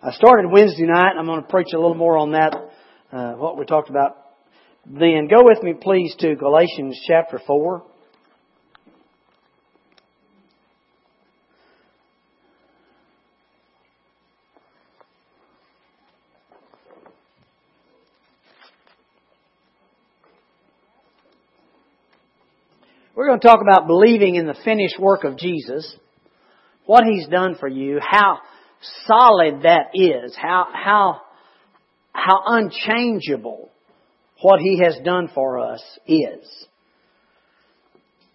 I started Wednesday night. I'm going to preach a little more on that, uh, what we talked about then. Go with me, please, to Galatians chapter 4. We're going to talk about believing in the finished work of Jesus, what He's done for you, how solid that is, how, how, how unchangeable what He has done for us is.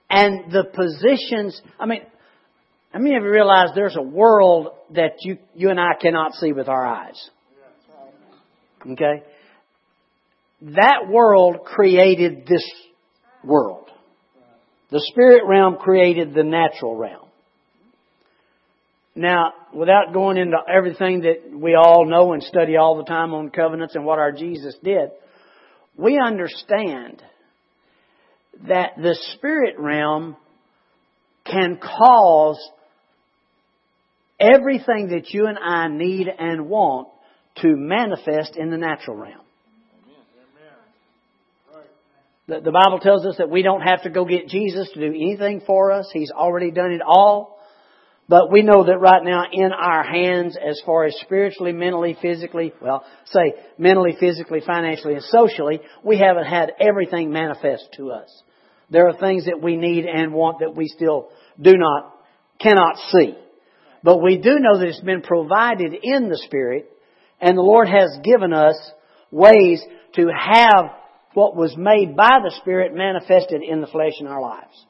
And the positions, I mean, how many of you realize there's a world that you, you and I cannot see with our eyes? Okay? That world created this world. The spirit realm created the natural realm. Now, without going into everything that we all know and study all the time on covenants and what our Jesus did, we understand that the spirit realm can cause everything that you and I need and want to manifest in the natural realm. The, the Bible tells us that we don't have to go get Jesus to do anything for us. He's already done it all. But we know that right now in our hands, as far as spiritually, mentally, physically, well, say mentally, physically, financially, and socially, we haven't had everything manifest to us. There are things that we need and want that we still do not, cannot see. But we do know that it's been provided in the Spirit, and the Lord has given us ways to have what was made by the Spirit manifested in the flesh in our lives.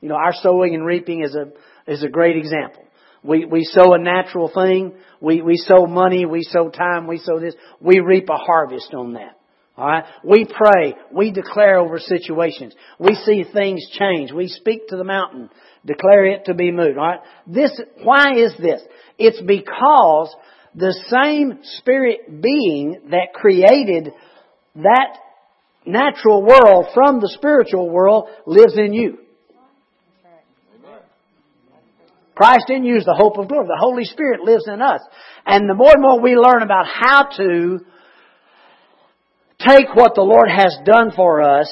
You know, our sowing and reaping is a, is a great example. We, we sow a natural thing. We, we sow money. We sow time. We sow this. We reap a harvest on that. Alright? We pray. We declare over situations. We see things change. We speak to the mountain. Declare it to be moved. Alright? This, why is this? It's because the same spirit being that created that natural world from the spiritual world lives in you. Christ in you is the hope of glory. The Holy Spirit lives in us. And the more and more we learn about how to take what the Lord has done for us,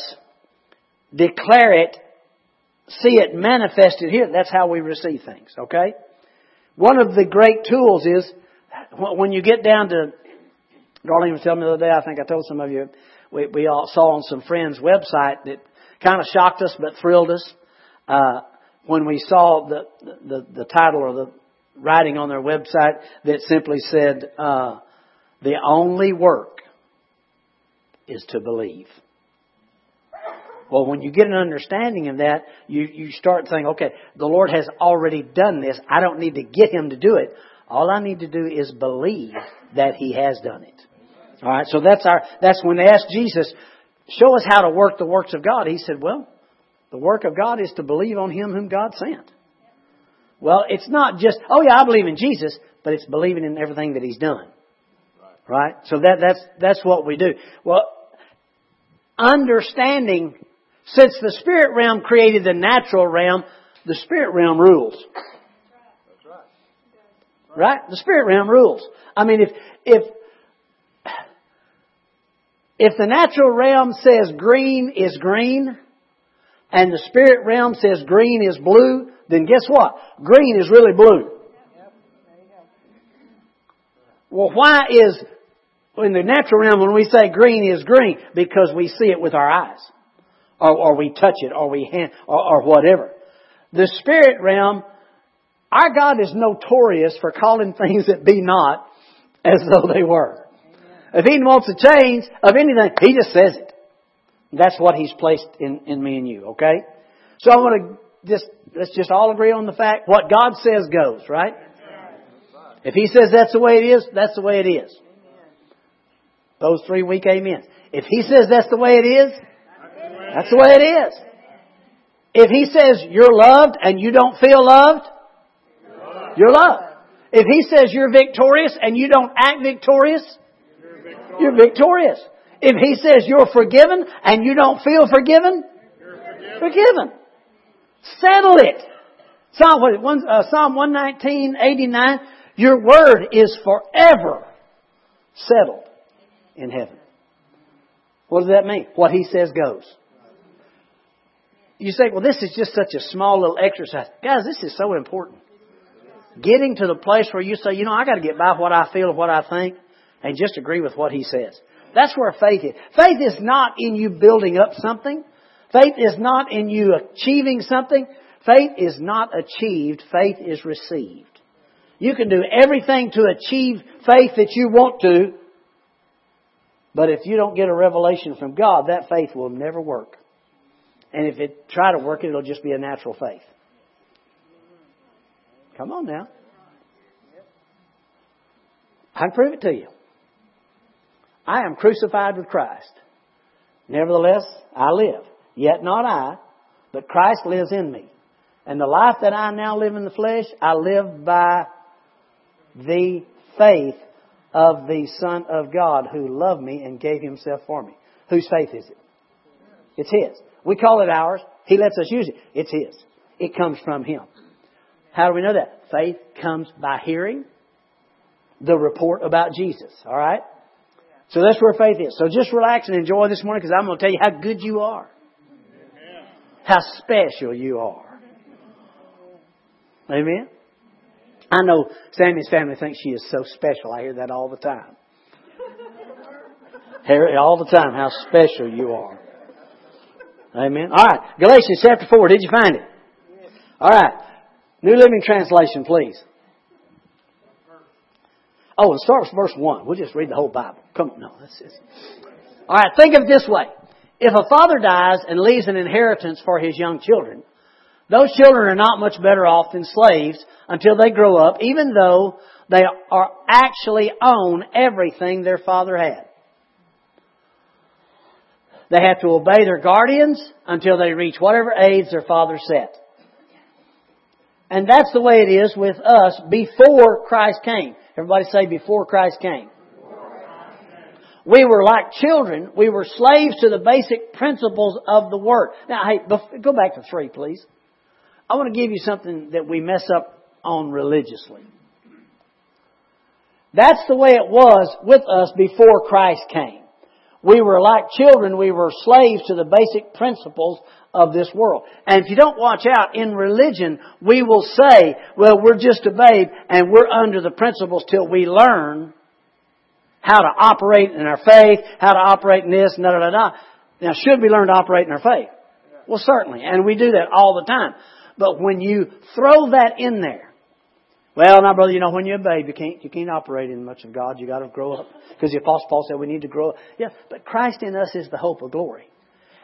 declare it, see it manifested here, that's how we receive things, okay? One of the great tools is when you get down to, Darlene was telling me the other day, I think I told some of you, we, we all saw on some friends' website that kind of shocked us but thrilled us uh, when we saw the, the, the title or the writing on their website that simply said, uh, "The only work is to believe." Well, when you get an understanding of that, you, you start saying, okay, the Lord has already done this. I don't need to get Him to do it. All I need to do is believe that He has done it. All right, so that's our that's when they asked Jesus, "Show us how to work the works of God." He said, "Well, the work of God is to believe on Him whom God sent." Well, it's not just, "Oh yeah, I believe in Jesus," but it's believing in everything that He's done. Right? So that that's that's what we do. Well, understanding since the spirit realm created the natural realm, the spirit realm rules. Right? The spirit realm rules. I mean, if if if the natural realm says green is green, and the spirit realm says green is blue, then guess what? Green is really blue. Well, why is, in the natural realm, when we say green is green? Because we see it with our eyes. Or, or we touch it, or we hand, or, or whatever. The spirit realm, our God is notorious for calling things that be not as though they were. If he wants a change of anything, he just says it. That's what he's placed in, in me and you, okay? So I want to just, let's just all agree on the fact what God says goes, right? If he says that's the way it is, that's the way it is. Those three weak amens. If he says that's the way it is, that's the way it is. If he says you're loved and you don't feel loved, you're loved. If he says you're victorious and you don't act victorious, you're victorious. If he says you're forgiven and you don't feel forgiven, forgiven. forgiven. Settle it. Psalm, what, one, uh, Psalm 119, 89, Your word is forever settled in heaven. What does that mean? What he says goes. You say, well, this is just such a small little exercise. Guys, this is so important. Getting to the place where you say, you know, I got to get by what I feel and what I think and just agree with what he says. That's where faith is. Faith is not in you building up something. Faith is not in you achieving something. Faith is not achieved. Faith is received. You can do everything to achieve faith that you want to, but if you don't get a revelation from God, that faith will never work. And if it try to work it, it'll just be a natural faith. Come on now. I can prove it to you. I am crucified with Christ. Nevertheless, I live. Yet not I, but Christ lives in me. And the life that I now live in the flesh, I live by the faith of the Son of God who loved me and gave himself for me. Whose faith is it? It's His. We call it ours. He lets us use it. It's His. It comes from Him. How do we know that? Faith comes by hearing the report about Jesus. All right? So that's where faith is. So just relax and enjoy this morning because I'm going to tell you how good you are. How special you are. Amen? I know Sammy's family thinks she is so special. I hear that all the time. Hear all the time how special you are. Amen. All right. Galatians chapter 4. Did you find it? All right. New Living Translation, please. Oh, and start with verse 1. We'll just read the whole Bible. Come on. No, that's just. All right. Think of it this way. If a father dies and leaves an inheritance for his young children, those children are not much better off than slaves until they grow up, even though they are actually own everything their father had. They have to obey their guardians until they reach whatever age their father set. And that's the way it is with us before Christ came. Everybody say before Christ came. We were like children. We were slaves to the basic principles of the Word. Now, hey, go back to three, please. I want to give you something that we mess up on religiously. That's the way it was with us before Christ came. We were like children, we were slaves to the basic principles of this world. And if you don't watch out, in religion, we will say, well, we're just a babe and we're under the principles till we learn how to operate in our faith, how to operate in this, and da da da. Now, should we learn to operate in our faith? Well, certainly. And we do that all the time. But when you throw that in there, well, now, brother, you know, when you're a babe, you can't you can't operate in much of God. You got to grow up because the Apostle Paul said we need to grow up. Yeah, but Christ in us is the hope of glory.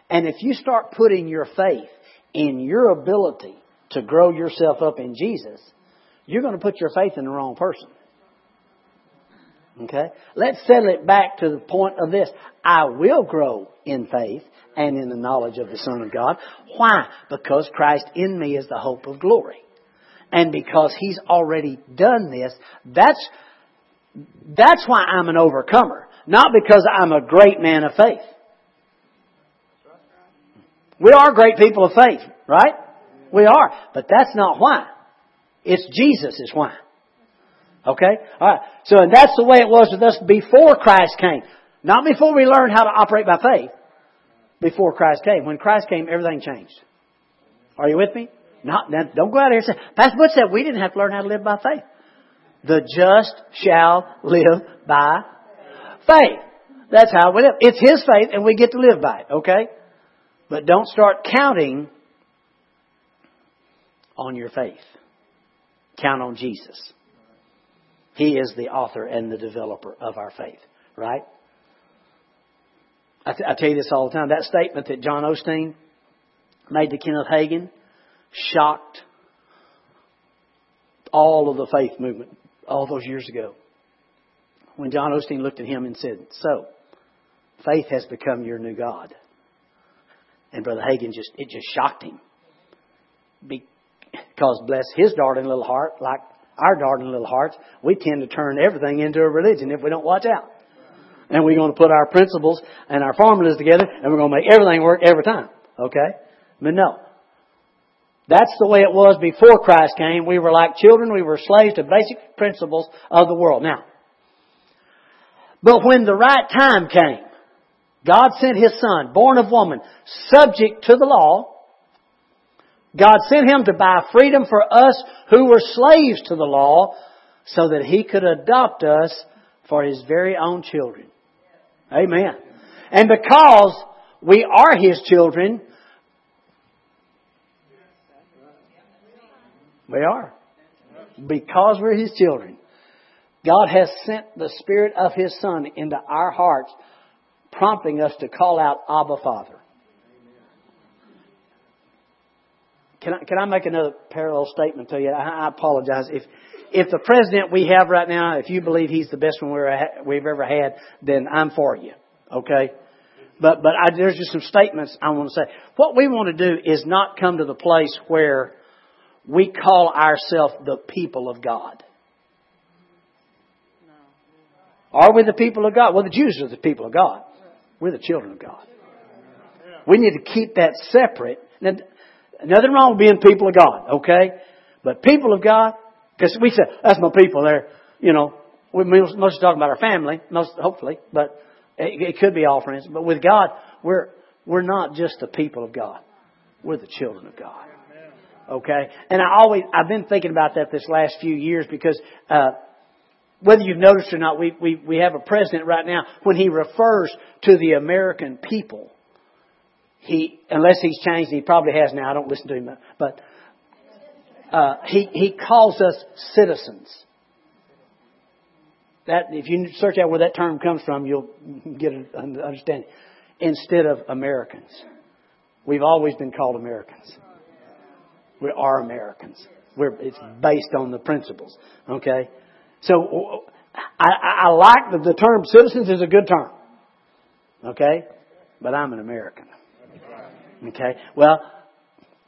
And if you start putting your faith in your ability to grow yourself up in Jesus, you're going to put your faith in the wrong person. Okay? Let's settle it back to the point of this. I will grow in faith and in the knowledge of the Son of God. Why? Because Christ in me is the hope of glory. And because He's already done this, that's, that's why I'm an overcomer. Not because I'm a great man of faith. We are great people of faith, right? We are. But that's not why. It's Jesus is why. Okay? Alright. So and that's the way it was with us before Christ came. Not before we learned how to operate by faith. Before Christ came. When Christ came, everything changed. Are you with me? Not, don't go out here and say, Pastor Butch said we didn't have to learn how to live by faith. The just shall live by faith. That's how we live. It's His faith and we get to live by it, okay? But don't start counting on your faith. Count on Jesus. He is the author and the developer of our faith, right? I, th- I tell you this all the time. That statement that John Osteen made to Kenneth Hagin, shocked all of the faith movement all those years ago. When John Osteen looked at him and said, So, faith has become your new God. And Brother Hagin just, it just shocked him. Because bless his darling little heart, like our darling little hearts, we tend to turn everything into a religion if we don't watch out. And we're going to put our principles and our formulas together and we're going to make everything work every time. Okay? But no. That's the way it was before Christ came. We were like children. We were slaves to basic principles of the world. Now, but when the right time came, God sent His Son, born of woman, subject to the law. God sent Him to buy freedom for us who were slaves to the law so that He could adopt us for His very own children. Amen. And because we are His children, we are. Because we're His children. God has sent the Spirit of His Son into our hearts, prompting us to call out Abba Father. Can I, can I make another parallel statement to you? I, I apologize. If, if the president we have right now, if you believe he's the best one we've ever had, then I'm for you. Okay? But, but I, there's just some statements I want to say. What we want to do is not come to the place where we call ourselves the people of God. Are we the people of God? Well, the Jews are the people of God. We're the children of God. We need to keep that separate. Now, nothing wrong with being people of God, okay? But people of God, because we say, that's my people there, you know, we're mostly talking about our family, most, hopefully, but it, it could be all friends. But with God, we're, we're not just the people of God. We're the children of God. Okay? And I always, I've been thinking about that this last few years because, uh, whether you've noticed or not, we, we, we have a president right now, when he refers to the American people, he, unless he's changed, he probably has now, I don't listen to him, but, uh, he, he calls us citizens. That, if you search out where that term comes from, you'll get an understanding. Instead of Americans. We've always been called Americans. We are Americans. We're, it's based on the principles. Okay? So I, I like the, the term citizens is a good term. Okay? But I'm an American. Okay? Well,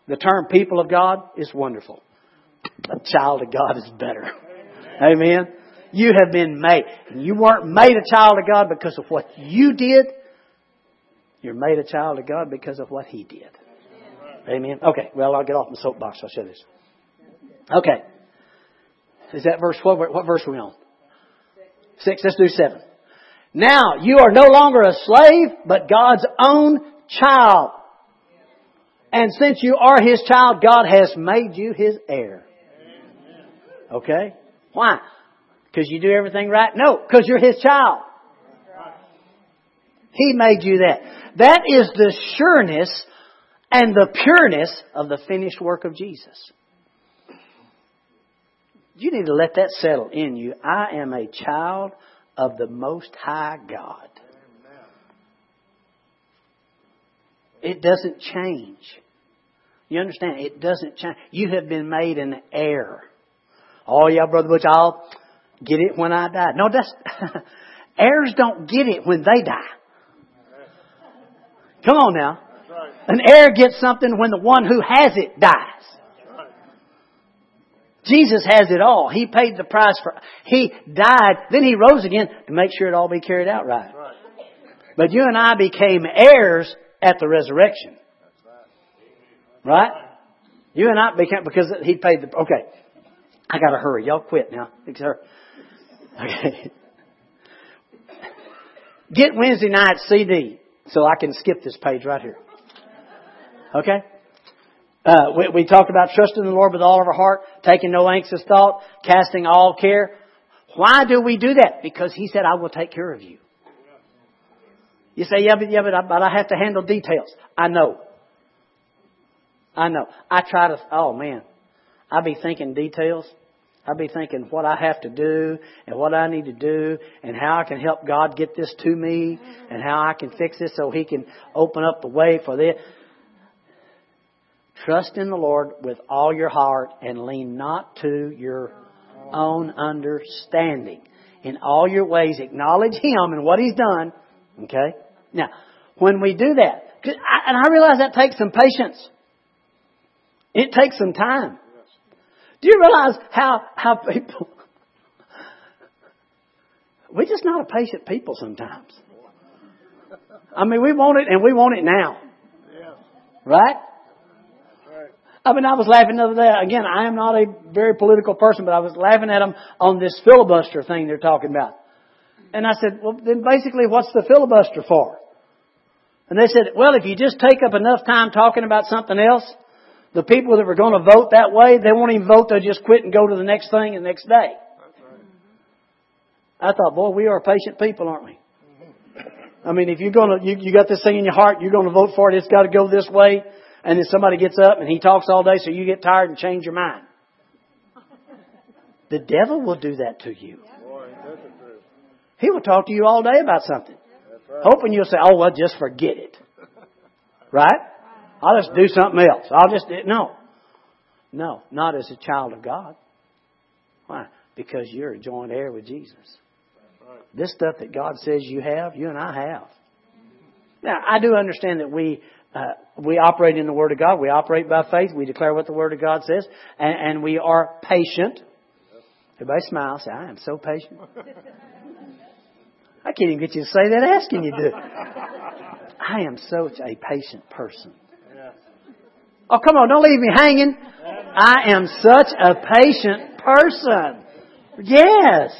the term people of God is wonderful. A child of God is better. Amen. You have been made. You weren't made a child of God because of what you did. You're made a child of God because of what He did. Amen. Okay. Well, I'll get off my soapbox. I'll show this. Okay. Is that verse, what, what verse are we on? Six. Let's do seven. Now, you are no longer a slave, but God's own child. And since you are His child, God has made you His heir. Okay? Why? Because you do everything right? No, because you're His child. He made you that. That is the sureness and the pureness of the finished work of Jesus. You need to let that settle in you. I am a child of the Most High God. It doesn't change. You understand? It doesn't change. You have been made an heir. Oh yeah, Brother Butch, I'll get it when I die. No, that's, heirs don't get it when they die. Come on now. An heir gets something when the one who has it dies. Jesus has it all. He paid the price for, He died, then He rose again to make sure it all be carried out right. But you and I became heirs at the resurrection. Right? You and I became, because He paid the, okay. I gotta hurry. Y'all quit now. Okay. Get Wednesday night CD so I can skip this page right here. Okay? Uh, we, we talked about trusting the Lord with all of our heart, taking no anxious thought, casting all care. Why do we do that? Because He said, I will take care of you. You say, yeah, but, yeah, but I, but I have to handle details. I know. I know. I try to, oh man, I be thinking details. I be thinking what I have to do and what I need to do and how I can help God get this to me and how I can fix this so He can open up the way for this. Trust in the Lord with all your heart and lean not to your own understanding. In all your ways, acknowledge Him and what He's done. Okay? Now, when we do that, I, and I realize that takes some patience. It takes some time. Do you realize how, how people, we're just not a patient people sometimes. I mean, we want it and we want it now. Right? I mean, I was laughing the other day. Again, I am not a very political person, but I was laughing at them on this filibuster thing they're talking about. And I said, well, then basically what's the filibuster for? And they said, well, if you just take up enough time talking about something else, the people that were going to vote that way, they won't even vote, they'll just quit and go to the next thing the next day. I thought, boy, we are patient people, aren't we? I mean, if you're gonna, you, you got this thing in your heart, you're gonna vote for it, it's gotta go this way, and then somebody gets up and he talks all day so you get tired and change your mind. The devil will do that to you. He will talk to you all day about something. Hoping you'll say, oh, well, just forget it. Right? I'll just do something else. I'll just, no. No, not as a child of God. Why? Because you're a joint heir with Jesus. This stuff that God says you have, you and I have. Now, I do understand that we uh, we operate in the Word of God. We operate by faith. We declare what the Word of God says, and, and we are patient. Everybody smile. Say, "I am so patient." I can't even get you to say that asking you to. I am such a patient person. Oh, come on, don't leave me hanging. I am such a patient person. Yes.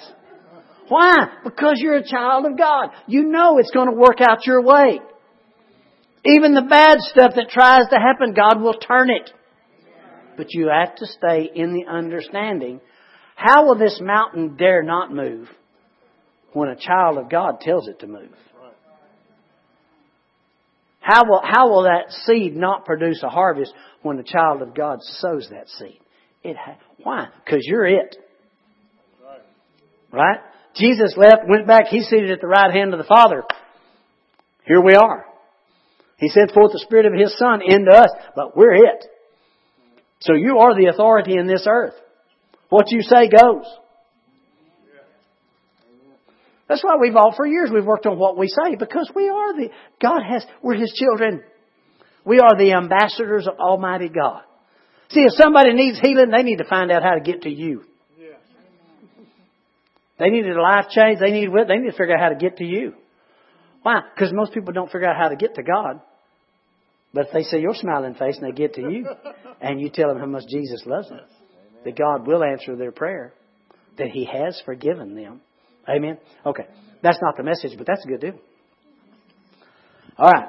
Why? Because you're a child of God. You know it's going to work out your way. Even the bad stuff that tries to happen, God will turn it. But you have to stay in the understanding. How will this mountain dare not move when a child of God tells it to move? How will, how will that seed not produce a harvest when the child of God sows that seed? It ha- why? Because you're it. Right? Jesus left, went back, he's seated at the right hand of the Father. Here we are. He sent forth the Spirit of His Son into us, but we're it. So you are the authority in this earth. What you say goes. That's why we've all, for years, we've worked on what we say, because we are the, God has, we're His children. We are the ambassadors of Almighty God. See, if somebody needs healing, they need to find out how to get to you. They needed a life change. They need they need to figure out how to get to you. Why? Because most people don't figure out how to get to God. But if they see your smiling face and they get to you, and you tell them how much Jesus loves them, that God will answer their prayer, that He has forgiven them. Amen. Okay, that's not the message, but that's a good deal. All right,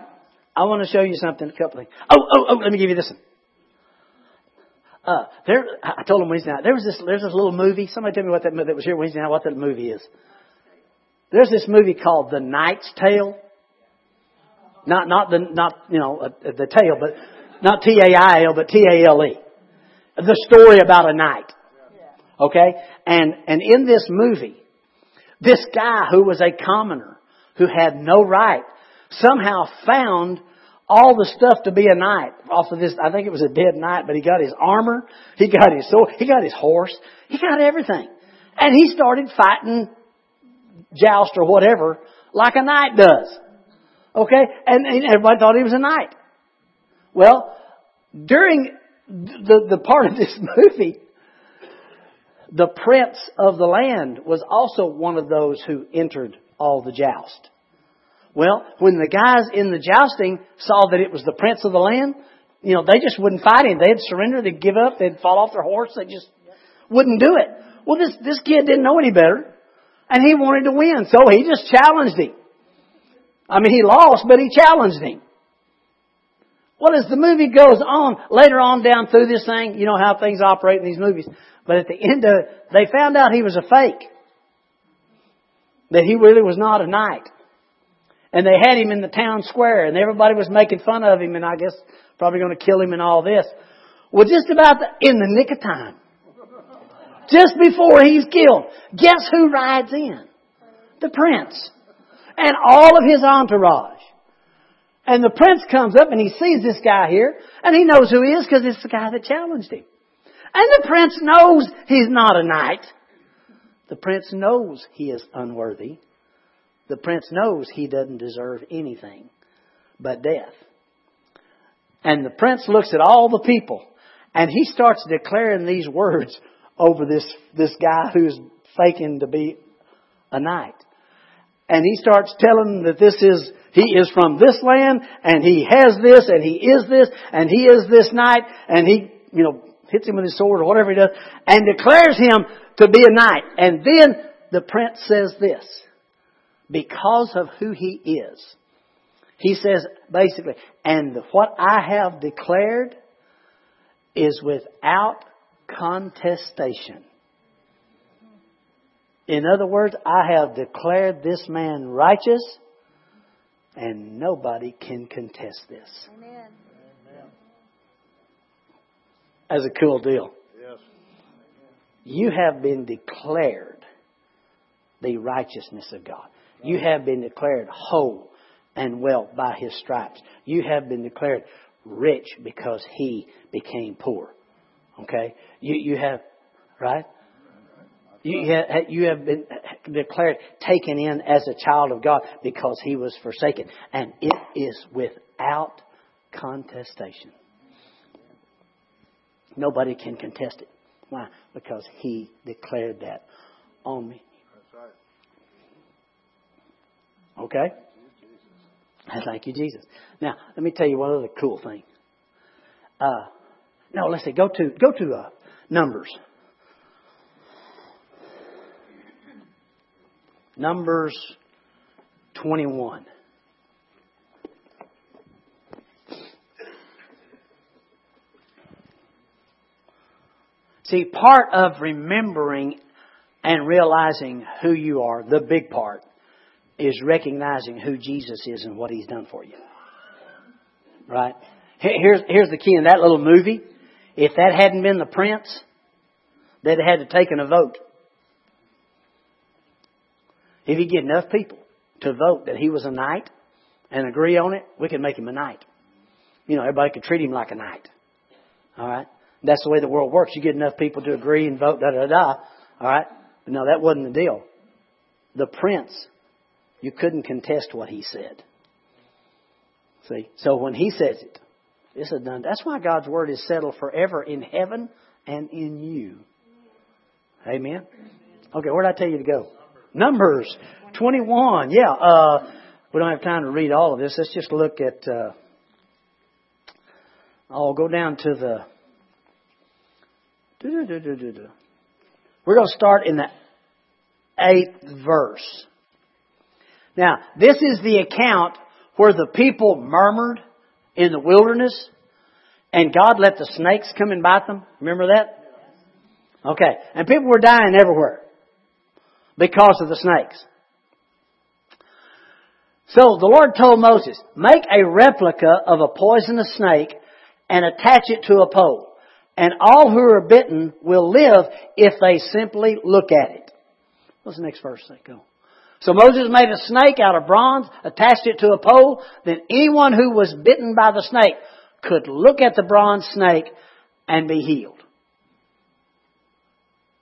I want to show you something. A couple things. Oh, oh, oh! Let me give you this one. Uh, there, I told him Wednesday night. There was this, there's this little movie. Somebody tell me what that that was here Wednesday night. What that movie is? There's this movie called The Knight's Tale. Not, not the, not you know uh, the tale, but not T A I L, but T A L E. The story about a knight. Okay, and and in this movie, this guy who was a commoner who had no right somehow found all the stuff to be a knight off of this. I think it was a dead knight, but he got his armor, he got his sword, he got his horse, he got everything. And he started fighting joust or whatever like a knight does. Okay? And, and everybody thought he was a knight. Well, during the, the part of this movie, the prince of the land was also one of those who entered all the joust. Well, when the guys in the jousting saw that it was the prince of the land, you know, they just wouldn't fight him. They'd surrender, they'd give up, they'd fall off their horse, they just wouldn't do it. Well, this, this kid didn't know any better, and he wanted to win, so he just challenged him. I mean, he lost, but he challenged him. Well, as the movie goes on, later on down through this thing, you know how things operate in these movies, but at the end of it, they found out he was a fake. That he really was not a knight and they had him in the town square, and everybody was making fun of him, and I guess probably going to kill him and all this. Well, just about the, in the nick of time, just before he's killed, guess who rides in? The prince and all of his entourage. And the prince comes up and he sees this guy here, and he knows who he is because it's the guy that challenged him. And the prince knows he's not a knight. The prince knows he is unworthy. The prince knows he doesn't deserve anything but death. And the prince looks at all the people and he starts declaring these words over this, this guy who's faking to be a knight. And he starts telling them that this is, he is from this land and he has this and he is this and he is this knight and he, you know, hits him with his sword or whatever he does, and declares him to be a knight. And then the prince says this, because of who he is. He says basically, and what I have declared is without contestation. In other words, I have declared this man righteous and nobody can contest this. Amen. As a cool deal. Yes. You have been declared the righteousness of God. You have been declared whole and well by his stripes. You have been declared rich because he became poor. Okay? You, you have, right? You have, you have been declared taken in as a child of God because he was forsaken. And it is without contestation. Nobody can contest it. Why? Because he declared that on me. Okay? Thank you, Jesus. Now, let me tell you one other cool thing. Uh, no, let's see. Go to go to uh, Numbers. Numbers 21. See, part of remembering and realizing who you are, the big part, is recognizing who Jesus is and what He's done for you. Right? Here's, here's the key in that little movie. If that hadn't been the prince, they'd had to taken a vote. If you get enough people to vote that he was a knight and agree on it, we could make him a knight. You know, everybody could treat him like a knight. All right? That's the way the world works. You get enough people to agree and vote, da da da. All right? But no, that wasn't the deal. The prince, you couldn't contest what he said. See? So when he says it, it's a done. That's why God's word is settled forever in heaven and in you. Amen? Okay, where did I tell you to go? Numbers 21. Yeah, uh, we don't have time to read all of this. Let's just look at, uh, I'll go down to the, we're going to start in the eighth verse. Now, this is the account where the people murmured in the wilderness and God let the snakes come and bite them. Remember that? Okay. And people were dying everywhere because of the snakes. So the Lord told Moses, make a replica of a poisonous snake and attach it to a pole. And all who are bitten will live if they simply look at it. What's the next verse say? Go. So Moses made a snake out of bronze, attached it to a pole, then anyone who was bitten by the snake could look at the bronze snake and be healed.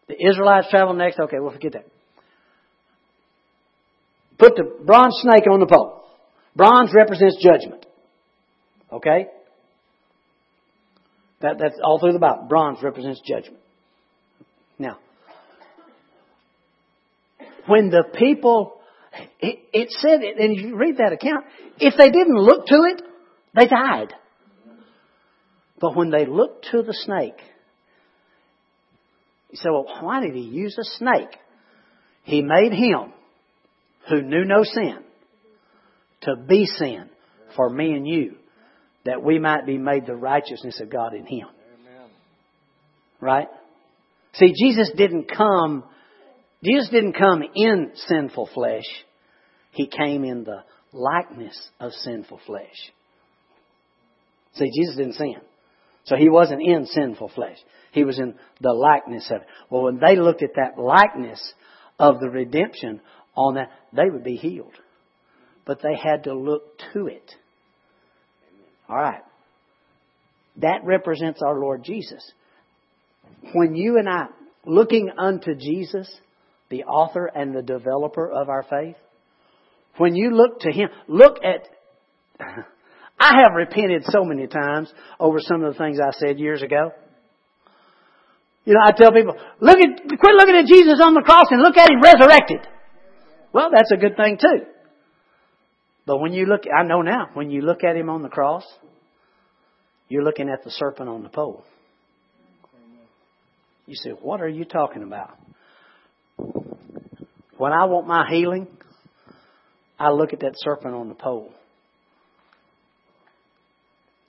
The Israelites traveled next. Okay, we'll forget that. Put the bronze snake on the pole. Bronze represents judgment. Okay? That, that's all through the Bible. Bronze represents judgment. Now, when the people, it, it said, it, and you read that account, if they didn't look to it, they died. But when they looked to the snake, you say, well, why did he use a snake? He made him who knew no sin to be sin for me and you that we might be made the righteousness of God in him. Right? See, Jesus didn't come, Jesus didn't come in sinful flesh. He came in the likeness of sinful flesh. See, Jesus didn't sin. So he wasn't in sinful flesh. He was in the likeness of it. Well, when they looked at that likeness of the redemption on that, they would be healed. But they had to look to it. All right. That represents our Lord Jesus. When you and I, looking unto Jesus, the author and the developer of our faith, when you look to Him, look at, I have repented so many times over some of the things I said years ago. You know, I tell people, look at, quit looking at Jesus on the cross and look at Him resurrected. Well, that's a good thing too. But when you look, I know now, when you look at Him on the cross, you're looking at the serpent on the pole. You say, what are you talking about? When I want my healing, I look at that serpent on the pole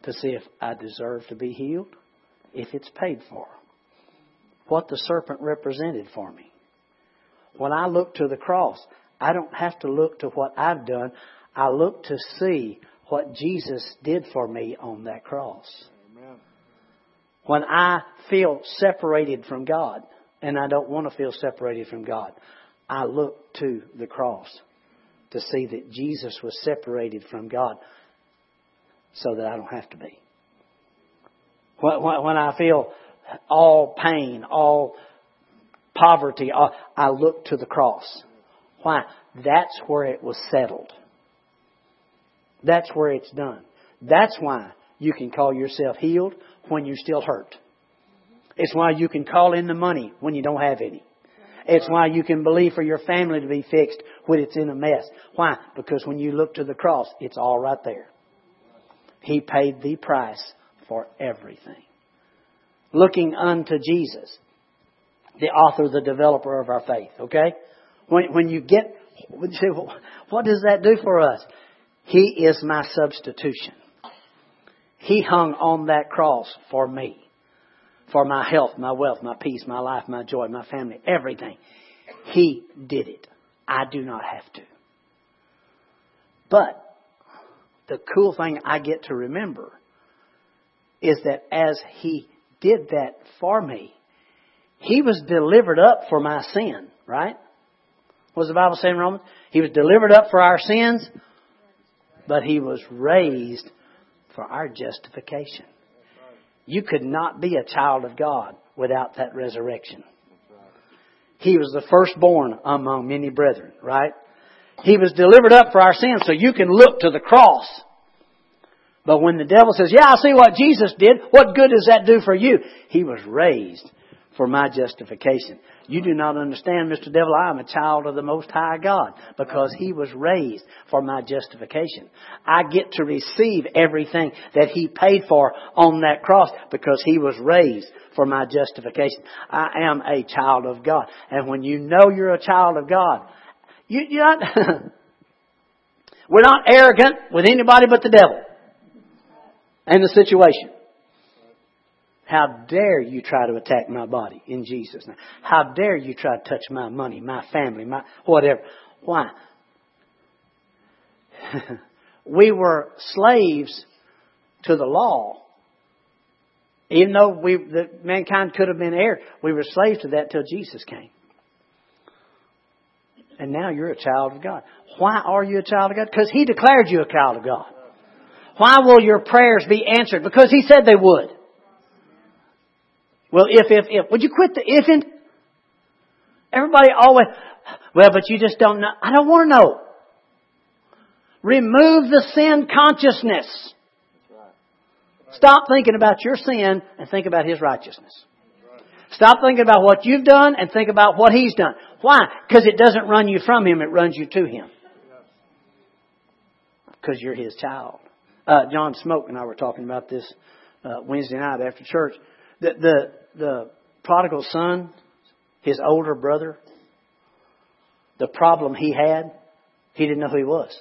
to see if I deserve to be healed, if it's paid for. What the serpent represented for me. When I look to the cross, I don't have to look to what I've done. I look to see what Jesus did for me on that cross. Amen. When I feel separated from God, and I don't want to feel separated from God, I look to the cross to see that Jesus was separated from God so that I don't have to be. When I feel all pain, all poverty, I look to the cross. Why? That's where it was settled. That's where it's done. That's why you can call yourself healed when you're still hurt. It's why you can call in the money when you don't have any. It's why you can believe for your family to be fixed when it's in a mess. Why? Because when you look to the cross, it's all right there. He paid the price for everything. Looking unto Jesus, the author, the developer of our faith. Okay? When, when you get, when you say, well, what does that do for us? He is my substitution. He hung on that cross for me for my health, my wealth, my peace, my life, my joy, my family, everything. He did it. I do not have to. But the cool thing I get to remember is that as He did that for me, He was delivered up for my sin, right? What does the Bible say in Romans? He was delivered up for our sins, but He was raised for our justification. You could not be a child of God without that resurrection. He was the firstborn among many brethren, right? He was delivered up for our sins, so you can look to the cross. But when the devil says, yeah, I see what Jesus did, what good does that do for you? He was raised for my justification. You do not understand, Mr. Devil, I am a child of the Most High God because He was raised for my justification. I get to receive everything that He paid for on that cross because He was raised for my justification. I am a child of God. And when you know you're a child of God, you, you're not, we're not arrogant with anybody but the devil and the situation. How dare you try to attack my body in Jesus' name? How dare you try to touch my money, my family, my whatever? Why? we were slaves to the law. Even though we, the, mankind could have been heir, we were slaves to that till Jesus came. And now you're a child of God. Why are you a child of God? Because He declared you a child of God. Why will your prayers be answered? Because He said they would. Well, if, if, if. Would you quit the if and? Everybody always, well, but you just don't know. I don't want to know. Remove the sin consciousness. Stop thinking about your sin and think about His righteousness. Stop thinking about what you've done and think about what He's done. Why? Because it doesn't run you from Him, it runs you to Him. Because you're His child. Uh, John Smoke and I were talking about this uh, Wednesday night after church. The, the, the prodigal son, his older brother, the problem he had, he didn't know who he was.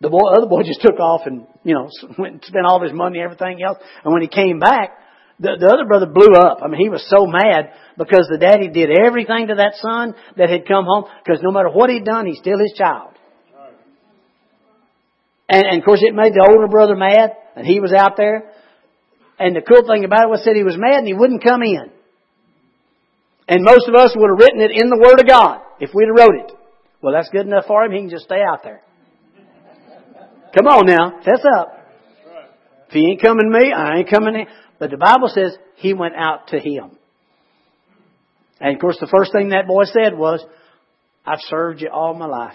The boy, other boy just took off and, you know, went and spent all his money and everything else. And when he came back, the, the other brother blew up. I mean, he was so mad because the daddy did everything to that son that had come home because no matter what he'd done, he's still his child. And, and of course it made the older brother mad and he was out there and the cool thing about it was that he was mad and he wouldn't come in. And most of us would have written it in the Word of God if we'd have wrote it. Well, that's good enough for him. He can just stay out there. Come on now, fess up. If he ain't coming to me, I ain't coming in. But the Bible says he went out to him. And of course, the first thing that boy said was, I've served you all my life.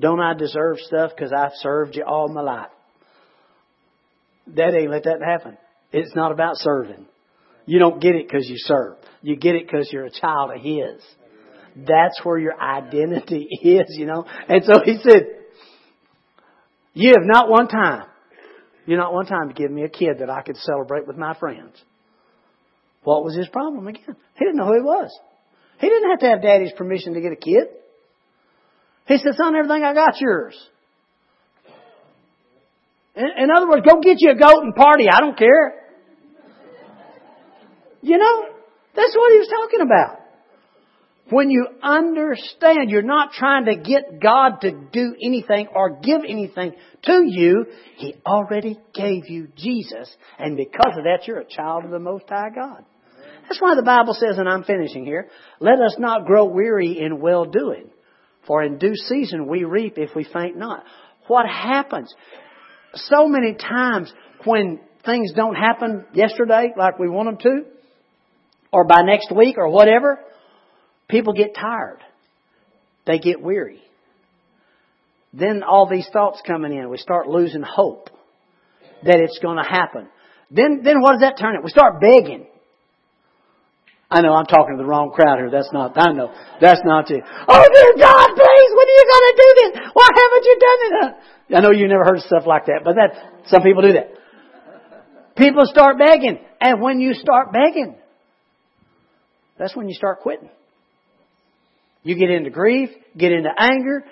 Don't I deserve stuff because I've served you all my life? Dad ain't let that happen. It's not about serving. You don't get it because you serve. You get it because you're a child of His. That's where your identity is, you know. And so He said, you have not one time, you not one time to give me a kid that I could celebrate with my friends. What was his problem again? He didn't know who he was. He didn't have to have daddy's permission to get a kid. He said, son, everything I got's yours. In, in other words, go get you a goat and party. I don't care. You know, that's what he was talking about. When you understand you're not trying to get God to do anything or give anything to you, He already gave you Jesus. And because of that, you're a child of the Most High God. That's why the Bible says, and I'm finishing here, let us not grow weary in well doing. For in due season we reap if we faint not. What happens? So many times when things don't happen yesterday like we want them to, or by next week or whatever, people get tired. They get weary. Then all these thoughts coming in, we start losing hope that it's going to happen. Then, then what does that turn it? We start begging. I know I'm talking to the wrong crowd here. That's not, I know. That's not it. Oh dear God, you going to do this? Why haven't you done it? I know you never heard stuff like that, but that, some people do that. People start begging. And when you start begging, that's when you start quitting. You get into grief, get into anger.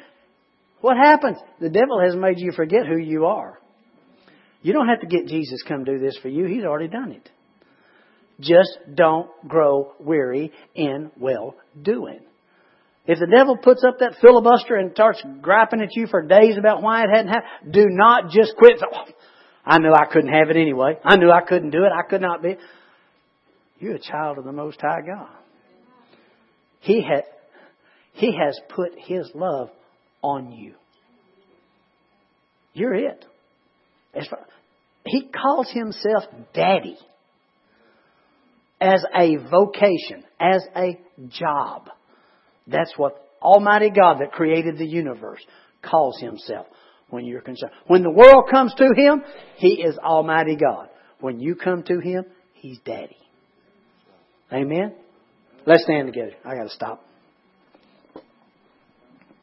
What happens? The devil has made you forget who you are. You don't have to get Jesus come do this for you. He's already done it. Just don't grow weary in well doing. If the devil puts up that filibuster and starts griping at you for days about why it hadn't happened, do not just quit. I knew I couldn't have it anyway. I knew I couldn't do it. I could not be. You're a child of the Most High God. He had, He has put His love on you. You're it. Far, he calls Himself Daddy as a vocation, as a job. That's what Almighty God that created the universe calls Himself when you're concerned. When the world comes to Him, He is Almighty God. When you come to Him, He's Daddy. Amen? Let's stand together. I gotta stop.